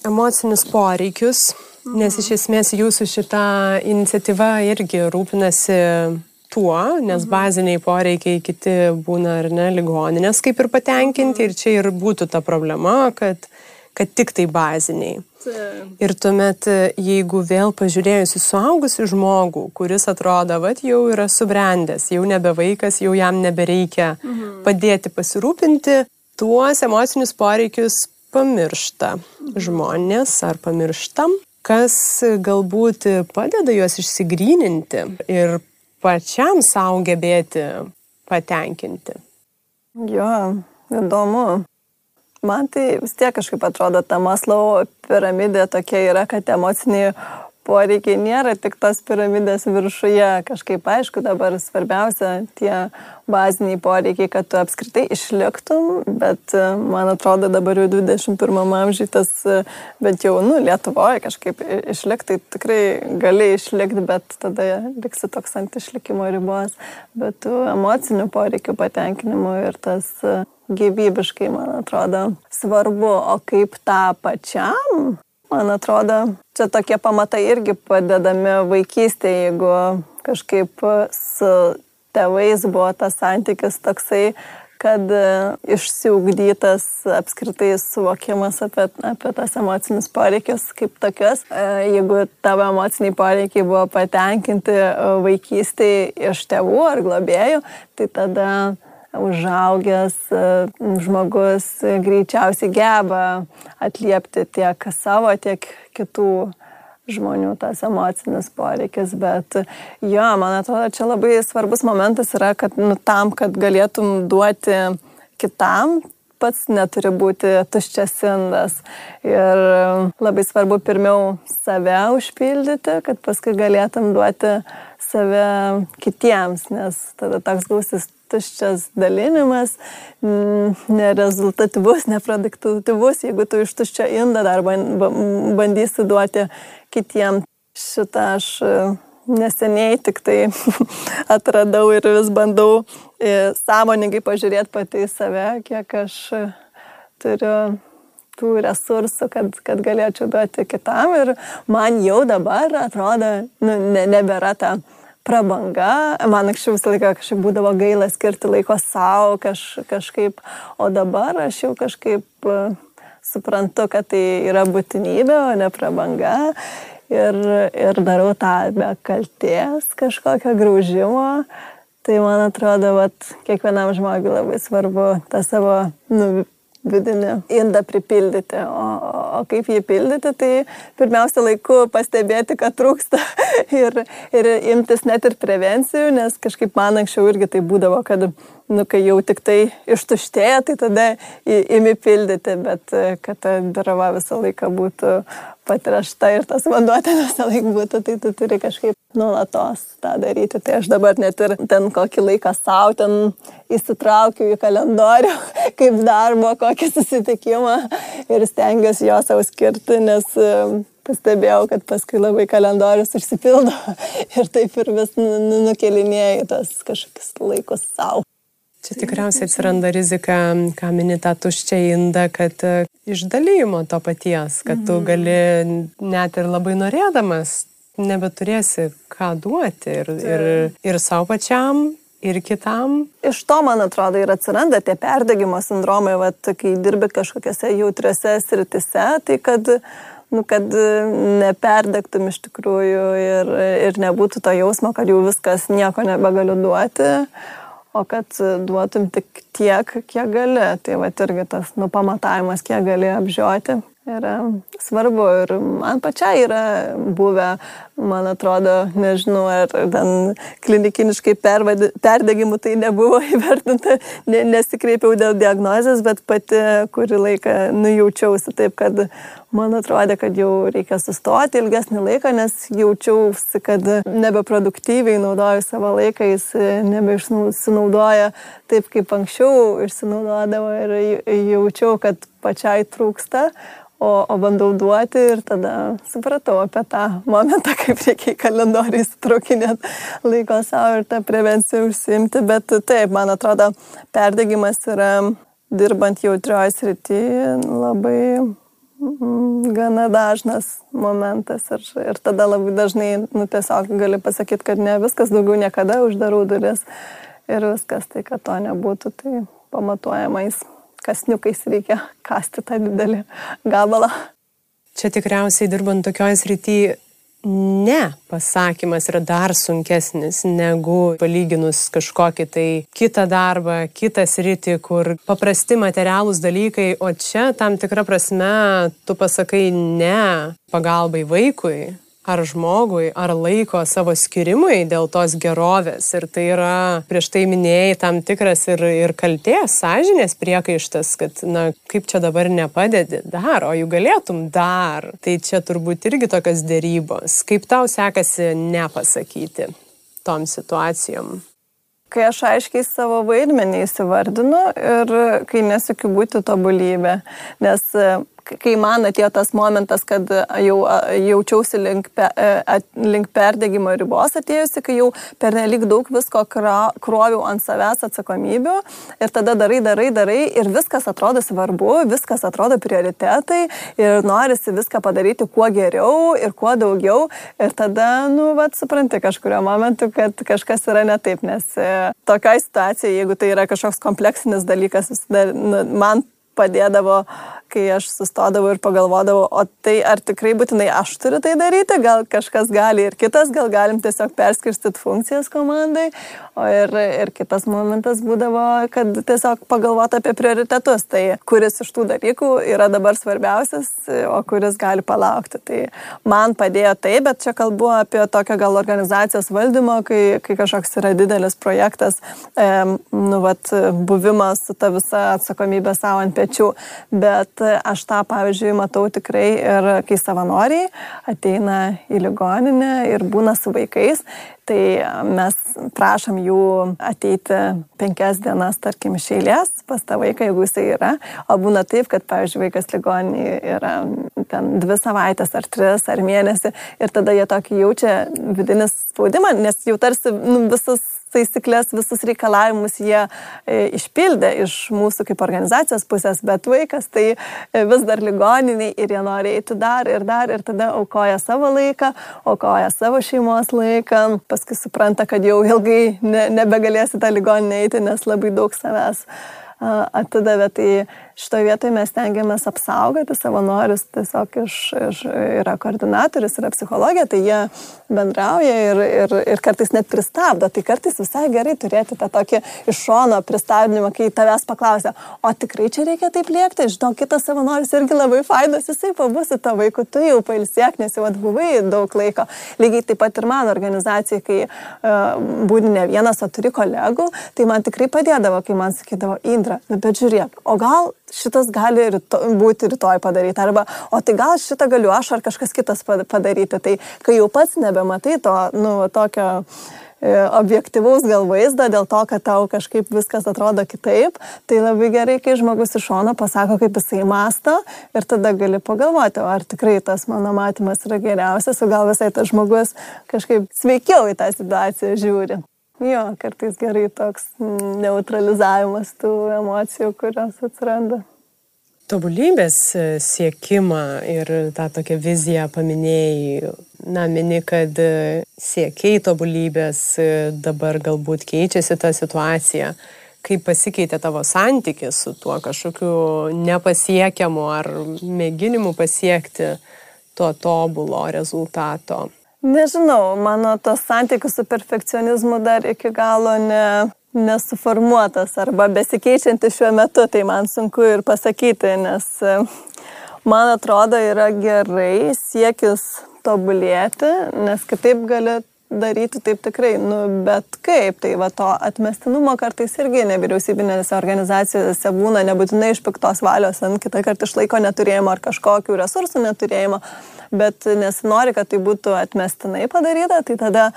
emocinius poreikius, mhm. nes iš esmės jūsų šita iniciatyva irgi rūpinasi tuo, nes mhm. baziniai poreikiai kiti būna ar ne ligoninės kaip ir patenkinti mhm. ir čia ir būtų ta problema, kad, kad tik tai baziniai. Ir tuomet, jeigu vėl pažiūrėjus į suaugusių žmogų, kuris atrodo, kad jau yra subrendęs, jau nebe vaikas, jau jam nebereikia mhm. padėti pasirūpinti, tuos emocinius poreikius pamiršta žmonės ar pamirštam, kas galbūt padeda juos išsigryninti ir pačiam savo gebėti patenkinti. Jo, įdomu. Man tai vis tiek kažkaip atrodo, ta Maslow piramidė tokia yra, kad emociniai poreikiai nėra tik tos piramidės viršuje. Kažkaip aišku, dabar svarbiausia tie baziniai poreikiai, kad tu apskritai išliktum, bet e, man atrodo dabar jau 21 amžiai tas, e, bent jau, nu, Lietuvoje kažkaip išlikti, tai tikrai gali išlikti, bet tada liksi toks ant išlikimo ribos. Bet tų emocinių poreikių patenkinimų ir tas e, gyvybiškai, man atrodo, svarbu, o kaip tą pačiam Man atrodo, čia tokie pamatai irgi padedami vaikystėje, jeigu kažkaip su tėvais buvo tas santykis toksai, kad e, išsiugdytas apskritai suvokimas apie, apie tas emocinius poreikius kaip tokius. E, jeigu tavo emociniai poreikiai buvo patenkinti e, vaikystėje iš tėvų ar globėjų, tai tada užaugęs žmogus greičiausiai geba atliepti tiek savo, tiek kitų žmonių tas emocinis poreikis, bet jo, man atrodo, čia labai svarbus momentas yra, kad nu, tam, kad galėtum duoti kitam, pats neturi būti tuščias indas. Ir labai svarbu pirmiau save užpildyti, kad paskui galėtum duoti save kitiems, nes tada toks gausis tuščias dalinimas, nerezultatyvus, neproduktyvus, jeigu tu iš tuščio indą dar bandysi duoti kitiems. Šitą aš e, neseniai tik tai atradau ir vis bandau e, sąmoningai pažiūrėti pati į save, kiek aš e, turiu tų resursų, kad, kad galėčiau duoti kitam. Ir man jau dabar atrodo, nu, ne, nebėra ta prabanga. Man anksčiau visą laiką kažkaip būdavo gaila skirti laiko savo kaž, kažkaip, o dabar aš jau kažkaip uh, suprantu, kad tai yra būtinybė, o ne prabanga. Ir, ir darau tą be kalties kažkokio graužimo. Tai man atrodo, kad kiekvienam žmogui labai svarbu tą savo nu, vidinį indą pripildyti. O, o kaip jį pildyti, tai pirmiausia laiku pastebėti, kad trūksta ir, ir imtis net ir prevencijų, nes kažkaip man anksčiau irgi tai būdavo, kad nu, kai jau tik tai ištuštėja, tai tada imi pildyti, bet kad ta dirava visą laiką būtų patrašta ir tas vanduo ten visą laiką būtų, tai tu turi kažkaip nuolatos tą daryti. Tai aš dabar net ir ten kokį laiką savo ten įsitraukiu į kalendorių, kaip darbo, kokį susitikimą ir stengiuosi jo savo skirti, nes pastebėjau, kad paskui labai kalendorius užsipildo ir taip ir vis nu, nu, nukelinėjai tas kažkokius laikus savo. Čia tikriausiai atsiranda rizika, ką mini tą tuščią indą, kad e, išdalymo to paties, kad tu mhm. gali net ir labai norėdamas nebeturėsi ką duoti ir, ir, ir savo pačiam, ir kitam. Iš to, man atrodo, ir atsiranda tie perdegimo sindromai, vat, kai dirbi kažkokiose jautriose sritise, tai kad, nu, kad neperdegtum iš tikrųjų ir, ir nebūtų to jausmo, kad jau viskas nieko nebegaliu duoti o kad duotum tik tiek, kiek gali. Tai va irgi tas nupamatavimas, kiek gali apžioti yra svarbu ir man pačiai yra buvę, man atrodo, nežinau, ar ten klinikiniškai perdegimų tai nebuvo įvertinta, ne, nesikreipiau dėl diagnozės, bet pati kurį laiką nujaučiausi taip, kad man atrodė, kad jau reikia sustoti ilgesnį laiką, nes jaučiausi, kad nebeproduktyviai naudoju savo laiką, jis nebeišnaudoja taip, kaip anksčiau išsinaudodavo ir jaučiau, kad pačiai trūksta, o, o bandau duoti ir tada supratau apie tą momentą, kaip reikia į kalendorių įsitraukinėti laiko savo ir tą prevenciją užsimti, bet taip, man atrodo, perdegimas yra dirbant jautrioje srityje labai mm, gana dažnas momentas. Ir, ir tada labai dažnai, nu, tiesiog gali pasakyti, kad ne viskas daugiau niekada uždarau duris ir viskas, tai kad to nebūtų, tai pamatuojamais kasniukais reikia kasti tą didelį gabalą. Čia tikriausiai dirbant tokioje srityje ne pasakymas yra dar sunkesnis negu palyginus kažkokį tai kitą darbą, kitą sritį, kur paprasti materialūs dalykai, o čia tam tikra prasme tu pasakai ne pagalbai vaikui, ar žmogui, ar laiko savo skirimui dėl tos gerovės. Ir tai yra prieš tai minėjai tam tikras ir, ir kalties, sąžinės priekaištas, kad, na, kaip čia dabar nepadedi, dar, o jų galėtum dar. Tai čia turbūt irgi tokios dėrybos. Kaip tau sekasi nepasakyti tom situacijom? kai aš aiškiai savo vaidmenį įsivardinu ir kai nesikiu būti tobulybė. Nes kai man atėjo tas momentas, kad jau jaučiausi link, pe, link perdėgymo ribos atėjusi, kai jau pernelik daug visko kroviau ant savęs atsakomybių ir tada darai, darai, darai ir viskas atrodo svarbu, viskas atrodo prioritetai ir norisi viską padaryti kuo geriau ir kuo daugiau ir tada, nu, vad, supranti kažkurio momentu, kad kažkas yra ne taip, nes e, tokia situacija, jeigu tai yra kažkoks kompleksinis dalykas, nu, man padėdavo kai aš sustodavau ir pagalvodavau, o tai ar tikrai būtinai aš turiu tai daryti, gal kažkas gali ir kitas, gal galim tiesiog perskirstyti funkcijas komandai. O ir, ir kitas momentas būdavo, kad tiesiog pagalvoti apie prioritetus, tai kuris iš tų dalykų yra dabar svarbiausias, o kuris gali palaukti. Tai man padėjo tai, bet čia kalbu apie tokią gal organizacijos valdymą, kai, kai kažkoks yra didelis projektas, e, nu, vat, buvimas su ta visa atsakomybė savo ant pečių. Bet aš tą, pavyzdžiui, matau tikrai ir kai savanoriai ateina į ligoninę ir būna su vaikais, tai mes prašom jų ateiti penkias dienas, tarkim, iš eilės pas tą vaiką, jeigu jisai yra, o būna taip, kad, pavyzdžiui, vaikas ligoninėje yra ten dvi savaitės ar tris ar mėnesį ir tada jie tokį jaučia vidinį spaudimą, nes jau tarsi nu, visas taisyklės, visus reikalavimus jie e, išpildė iš mūsų kaip organizacijos pusės, bet vaikas tai e, vis dar ligoniniai ir jie nori eiti dar ir dar ir tada aukoja savo laiką, aukoja savo šeimos laiką, paskui supranta, kad jau ilgai ne, nebegalėsi tą ligoninę eiti, nes labai daug savęs atidavė. Tai šitoje vietoje mes tengiamės apsaugoti savanorius, tiesiog iš, iš, yra koordinatorius, yra psichologija, tai jie bendrauja ir, ir, ir kartais net pristabdo. Tai kartais visai gerai turėti tą tokį iš šono pristabdymą, kai tavęs paklausia, o tikrai čia reikia taip liekti, žinau, kitas savanoris irgi labai fainas, jisai pabusi to vaiku, tu jau pailsėk, nes jau atbuvai daug laiko. Lygiai taip pat ir mano organizacija, kai uh, būni ne vienas, o turi kolegų, tai man tikrai padėdavo, kai man sakydavo, Indra, nu, bet žiūrėk, o gal šitas gali ryto, būti rytoj padaryti, arba, o tai gal šitą galiu aš ar kažkas kitas padaryti. Tai kai jau pats nebematai to, nu, tokio e, objektivaus gal vaizdo dėl to, kad tau kažkaip viskas atrodo kitaip, tai labai gerai, kai žmogus iš šono pasako, kaip jisai masto ir tada gali pagalvoti, ar tikrai tas mano matymas yra geriausias, o gal visai tas žmogus kažkaip sveikiau į tą situaciją žiūri. Jo, kartais gerai toks neutralizavimas tų emocijų, kurios atsiranda. Tobulybės e, siekimą ir tą tokią viziją paminėjai, na, mini, kad e, siekiai tobulybės e, dabar galbūt keičiasi ta situacija. Kaip pasikeitė tavo santykis su tuo kažkokiu nepasiekiamu ar mėginimu pasiekti to tobulo rezultato? Nežinau, mano tas santykis su perfekcionizmu dar iki galo ne, nesuformuotas arba besikeičiantis šiuo metu, tai man sunku ir pasakyti, nes e, man atrodo yra gerai siekis tobulėti, nes kitaip gali daryti taip tikrai, nu, bet kaip, tai va to atmestinumo kartais irgi nevyriausybinėse organizacijose būna nebūtinai iš piktos valios, ant kitą kartą iš laiko neturėjimo ar kažkokių resursų neturėjimo, bet nesinori, kad tai būtų atmestinai padaryta, tai tada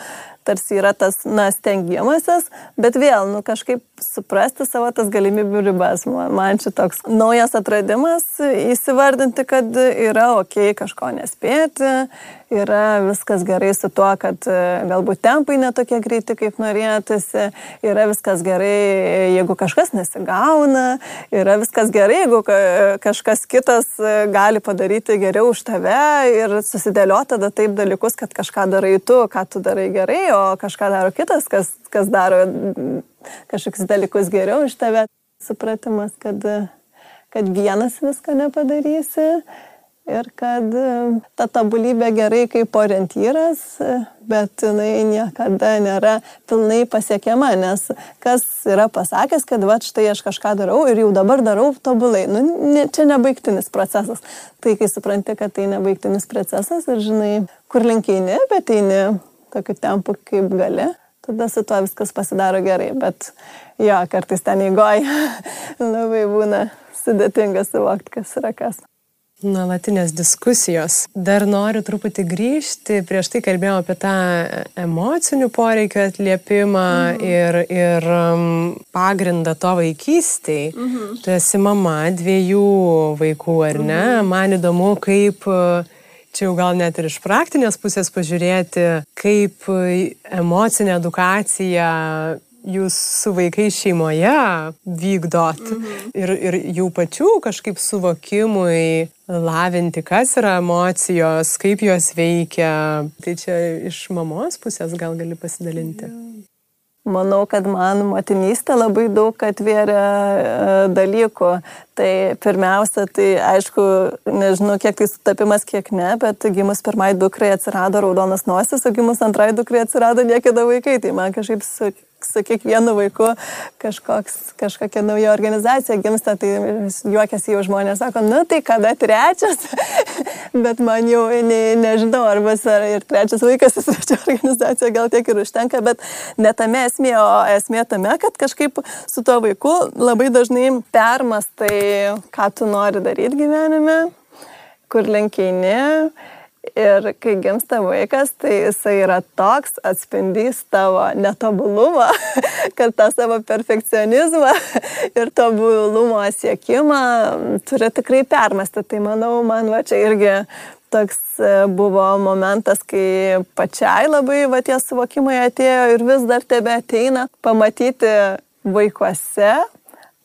tarsi yra tas, na, stengiamasis, bet vėl, nu, kažkaip suprasti savo tas galimybių ribas. Man čia toks naujas atradimas įsivardinti, kad yra ok kažko nespėti, yra viskas gerai su tuo, kad e, galbūt tempai netokie greiti, kaip norėtųsi, yra viskas gerai, jeigu kažkas nesigauna, yra viskas gerai, jeigu kažkas kitas e, gali padaryti geriau už tave ir susidėlioti tada taip dalykus, kad kažką darai tu, ką tu darai gerai, o kažką daro kitas, kas, kas daro kažkokius dalykus geriau iš tave. Supratimas, kad, kad vienas viską nepadarysi ir kad ta tobulybė gerai kaip orientyras, bet jinai niekada nėra pilnai pasiekiama, nes kas yra pasakęs, kad va štai aš kažką darau ir jau dabar darau tobulai. Nu, ne, čia nebaigtinis procesas. Tai kai supranti, kad tai nebaigtinis procesas ir žinai, kur linkiai, bet eini tokiu tempu, kaip gali, tada su tuo viskas pasidaro gerai. Bet jo, kartais ten įgoj labai būna sudėtinga suvokti, kas yra kas. nuolatinės diskusijos. Dar noriu truputį grįžti, prieš tai kalbėjome apie tą emocinių poreikių atliepimą mhm. ir, ir um, pagrindą to vaikystėj. Mhm. Tu esi mama dviejų vaikų, ar ne? Mhm. Man įdomu, kaip čia jau gal net ir iš praktinės pusės pažiūrėti, kaip emocinė edukacija jūs su vaikais šeimoje vykdot mhm. ir, ir jų pačių kažkaip suvokimui lavinti, kas yra emocijos, kaip jos veikia. Tai čia iš mamos pusės gal gali pasidalinti. Manau, kad man motinystė labai daug atvėrė e, dalykų. Tai pirmiausia, tai aišku, nežinau, kiek tai sutapimas, kiek ne, bet gimus pirmai dukrai atsirado raudonas nosis, o gimus antrai dukrai atsirado niekada vaikai. Tai man kažkaip su kiekvienu vaiku kažkoks, kažkokia nauja organizacija gimsta, tai juokiasi jau žmonės, sako, nu tai kada trečias, bet man jau ne, nežinau, ar bus ar ir trečias vaikas, trečia organizacija, gal tiek ir užtenka, bet ne tame esmė, o esmė tame, kad kažkaip su tuo vaiku labai dažnai permastai, ką tu nori daryti gyvenime, kur lenkiai Ir kai gimsta vaikas, tai jisai yra toks atspindys tavo netobulumą, kad tą savo perfekcionizmą ir tobulumo siekimą turi tikrai permastyti. Tai manau, man va čia irgi toks e, buvo momentas, kai pačiai labai va tie suvokimai atėjo ir vis dar tebe ateina pamatyti vaikuose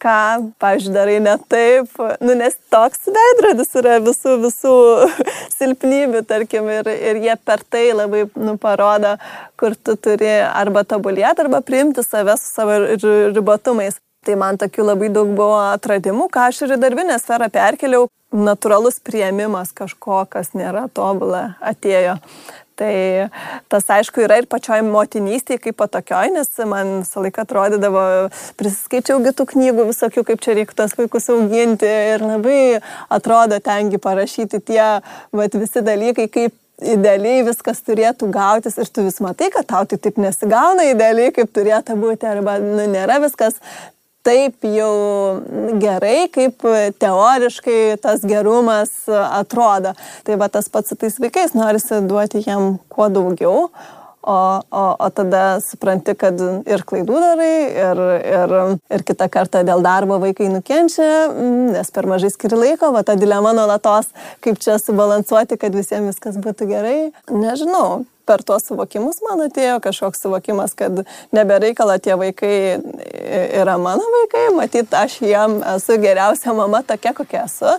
ką, pažiūrėjau, darai ne taip, nu, nes toks veidrodis yra visų, visų silpnybių, tarkim, ir, ir jie per tai labai nu, parodo, kur tu turi arba tobulėti, arba priimti save su savo ribotumais. Tai man tokių labai daug buvo atradimų, ką aš ir į darbinę sferą perkeliau. Natūralus prieimimas kažko, kas nėra tobulą, atėjo. Tai tas aišku yra ir pačioj motinystėje kaip patokioj, nes man visą laiką atrodydavo, prisiskaičiau kitų knygų visokių, kaip čia reiktų tos vaikus auginti. Ir labai atrodo tengi parašyti tie vat, visi dalykai, kaip idealiai viskas turėtų gautis. Ir tu vis matai, kad tau tai taip nesigauna idealiai, kaip turėtų būti, arba nu, nėra viskas taip jau gerai, kaip teoriškai tas gerumas atrodo. Tai va tas pats su tais vaikais, norisi duoti jiem kuo daugiau, o, o, o tada supranti, kad ir klaidų darai, ir, ir, ir kitą kartą dėl darbo vaikai nukenčia, nes per mažai skiri laiko, va ta dilema nuolatos, kaip čia subalansuoti, kad visiems viskas būtų gerai. Nežinau, per tuos suvokimus man atėjo kažkoks suvokimas, kad nebereikala tie vaikai yra mano vaikai, matyt, aš jiem esu geriausia mama tokia, kokia esu,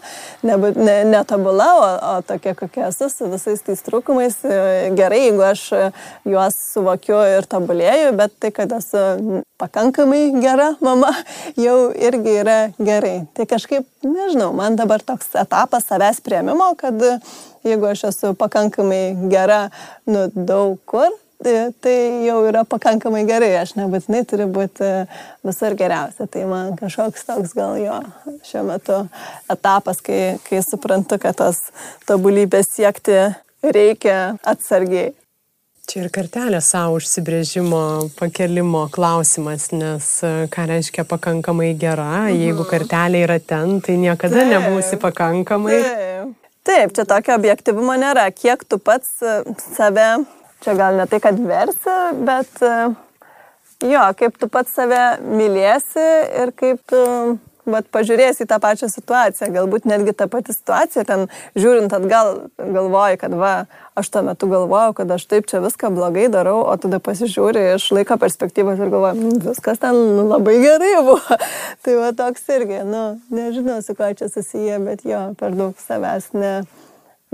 netobula, ne, ne o, o tokia, kokia esu, su visais tais trūkumais. Gerai, jeigu aš juos suvokiu ir tobulėju, bet tai, kad esu pakankamai gera mama, jau irgi yra gerai. Tai kažkaip, nežinau, man dabar toks etapas savęs prieimimo, kad jeigu aš esu pakankamai gera, nu, daug kur, tai, tai jau yra pakankamai gerai, aš nebūtinai turiu būti visur geriausia. Tai man kažkoks toks gal jo šiuo metu etapas, kai, kai suprantu, kad tos tobulybės siekti reikia atsargiai. Čia ir kartelė savo užsibrėžimo pakelimo klausimas, nes ką reiškia pakankamai gera, mhm. jeigu kartelė yra ten, tai niekada taip, nebūsi pakankamai. Taip. Taip, čia tokio objektivumo nėra. Kiek tu pats e, save, čia gal ne tai, kad versi, bet e, jo, kaip tu pats save mylėsi ir kaip tu vat, pažiūrėsi į tą pačią situaciją, galbūt netgi tą patį situaciją, ten žiūrint atgal, galvoji, kad va, aš tuo metu galvojau, kad aš taip čia viską blogai darau, o tada pasižiūri iš laiko perspektyvos ir galvoji, mm, viskas ten labai gerai buvo. tai va toks irgi, nu, nežinau, su kuo čia susiję, bet jo, per daug savęs ne,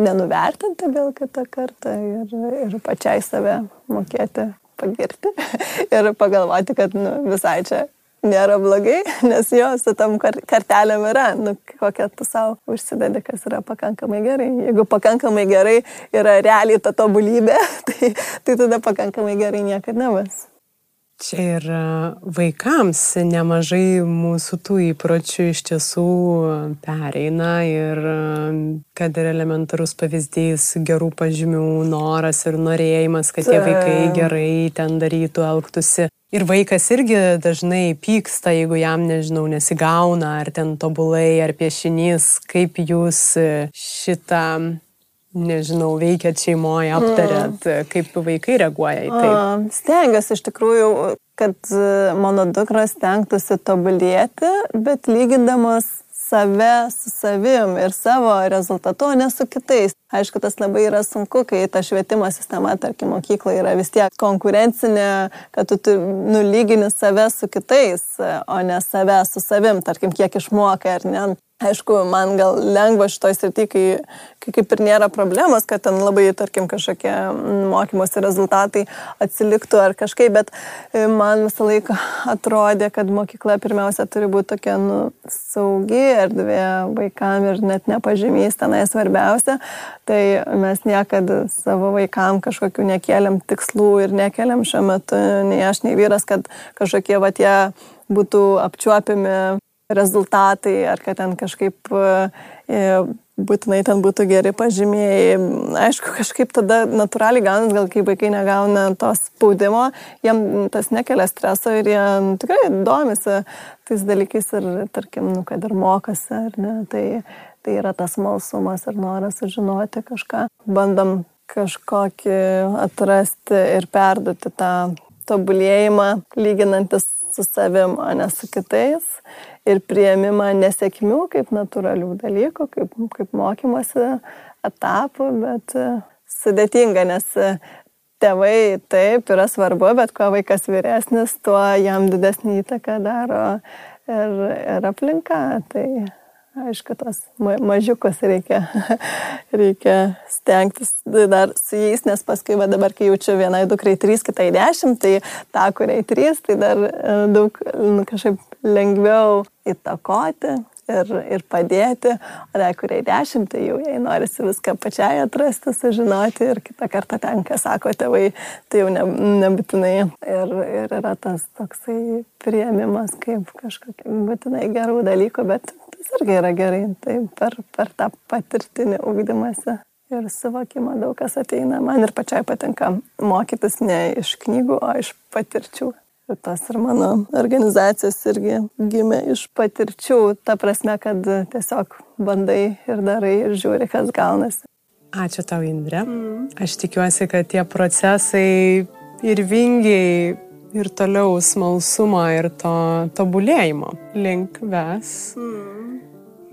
nenuvertinti gal kitą kartą ir, ir pačiai save mokėti pagirti ir pagalvoti, kad nu, visai čia nėra blogai, nes jo su tam kartelėm yra, nu, kokią tu savo užsidedi, kas yra pakankamai gerai. Jeigu pakankamai gerai yra realiai ta tobulybė, tai, tai tada pakankamai gerai niekada nebus. Čia ir vaikams nemažai mūsų tų įpročių iš tiesų pereina ir kad ir elementarus pavyzdys gerų pažymių noras ir norėjimas, kad tie vaikai gerai ten darytų, elgtųsi. Ir vaikas irgi dažnai pyksta, jeigu jam, nežinau, nesigauna, ar ten tobulai, ar piešinys, kaip jūs šitą nežinau, veikiat šeimoje, aptarėt, mm. kaip vaikai reaguoja į tai? Stengiuosi iš tikrųjų, kad e, mano dukras stengtųsi tobulėti, bet lygindamas save su savim ir savo rezultatu, o ne su kitais. Aišku, tas labai yra sunku, kai ta švietimo sistema, tarkim, mokykla yra vis tiek konkurencinė, kad tu nulygini save su kitais, o ne save su savim, tarkim, kiek išmokai ar ne. Aišku, man gal lengva šitoj srity, kai, kai kaip ir nėra problemos, kad ten labai, tarkim, kažkokie mokymosi rezultatai atsiliktų ar kažkaip, bet e, man visą laiką atrodė, kad mokykla pirmiausia turi būti tokia nu, saugi erdvė vaikam ir net nepažymys tenai svarbiausia. Tai mes niekada savo vaikam kažkokių nekeliam tikslų ir nekeliam šiuo metu, nei aš, nei vyras, kad kažkokie va tie būtų apčiuopiami rezultatai, ar kad ten kažkaip e, būtinai ten būtų geri pažymėjai. Aišku, kažkaip tada natūraliai gaunas, gal kai vaikai negauna to spaudimo, jiem tas nekelia streso ir jie nu, tikrai domisi tais dalykais ir, tarkim, nu, kad ir mokosi, ar ne. Tai, tai yra tas malsumas ir noras sužinoti kažką. Bandom kažkokį atrasti ir perduoti tą tobulėjimą, lyginantis su savim, o ne su kitais ir prieimimą nesėkmių kaip natūralių dalykų, kaip, kaip mokymosi etapų, bet e, sudėtinga, nes e, tėvai taip yra svarbu, bet kuo vaikas vyresnis, tuo jam didesnį įtaką daro ir, ir aplinka. Tai aišku, tos mažiukus reikia, reikia stengtis dar su jais, nes paskui va, dabar, kai jaučiu vienai dukrai 3, kitai 10, tai tą, kuriai 3, tai dar e, daug nu, kažkaip lengviau įtakoti ir, ir padėti, o tai kuriai dešimt, tai jau jai norisi viską pačiai atrasti, sužinoti ir kitą kartą tenka, sako tėvai, tai jau ne, nebūtinai. Ir, ir yra tas toksai prieimimas kaip kažkokia būtinai gerų dalykų, bet irgi yra gerai, tai per, per tą patirtinį ūkdymąsi. Ir suvokimą daug kas ateina. Man ir pačiai patinka mokytis ne iš knygų, o iš patirčių. Tas ir mano organizacijos irgi gimė iš patirčių, ta prasme, kad tiesiog bandai ir darai ir žiūri, kas gaunasi. Ačiū tau, Indrė. Mm. Aš tikiuosi, kad tie procesai ir vingiai ir toliau smalsumo ir to tobulėjimo link ves. Mm.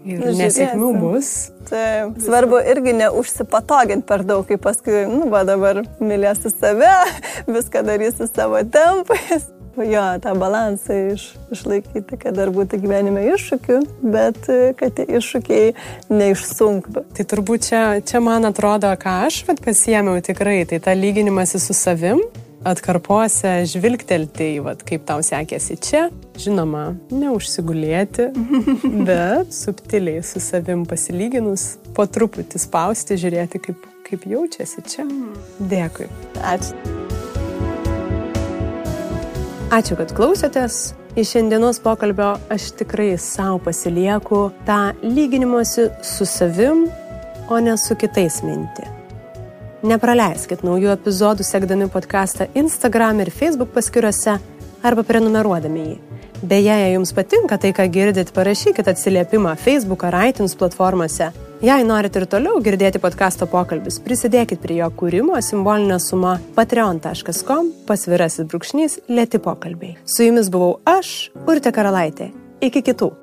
Ir nu, nesėkmių bus. Taip. Svarbu irgi neužsipatoginti per daug, kaip paskui, nu, va dabar mylėsi save, viską darysi savo tempais jo, tą balansą iš, išlaikyti, kad dar būtų gyvenime iššūkių, bet e, kad tie iššūkiai neišsunktų. Tai turbūt čia, čia man atrodo, ką aš vat, pasiemiau tikrai, tai tą lyginimąsi su savim, atkarpose žvilgtelti į, vat, kaip tau sekėsi čia. Žinoma, neužsigulėti, bet subtiliai su savim pasilyginus, po truputį spausti, žiūrėti, kaip, kaip jaučiasi čia. Dėkui. Ačiū. Ačiū, kad klausėtės. Iš šiandienos pokalbio aš tikrai savo pasilieku tą lyginimuose su savim, o ne su kitais mintį. Nepraleiskit naujų epizodų sekdami podcastą Instagram ir Facebook paskyrose arba prenumeruodami jį. Beje, jei jums patinka tai, ką girdit, parašykit atsiliepimą Facebook ar iTunes platformose Jei norite ir toliau girdėti podkasto pokalbis, prisidėkit prie jo kūrimo simbolinė suma patreon.com pasvirasis brūkšnys lėti pokalbiai. Su jumis buvau aš, Urte Karalaitė. Iki kitų.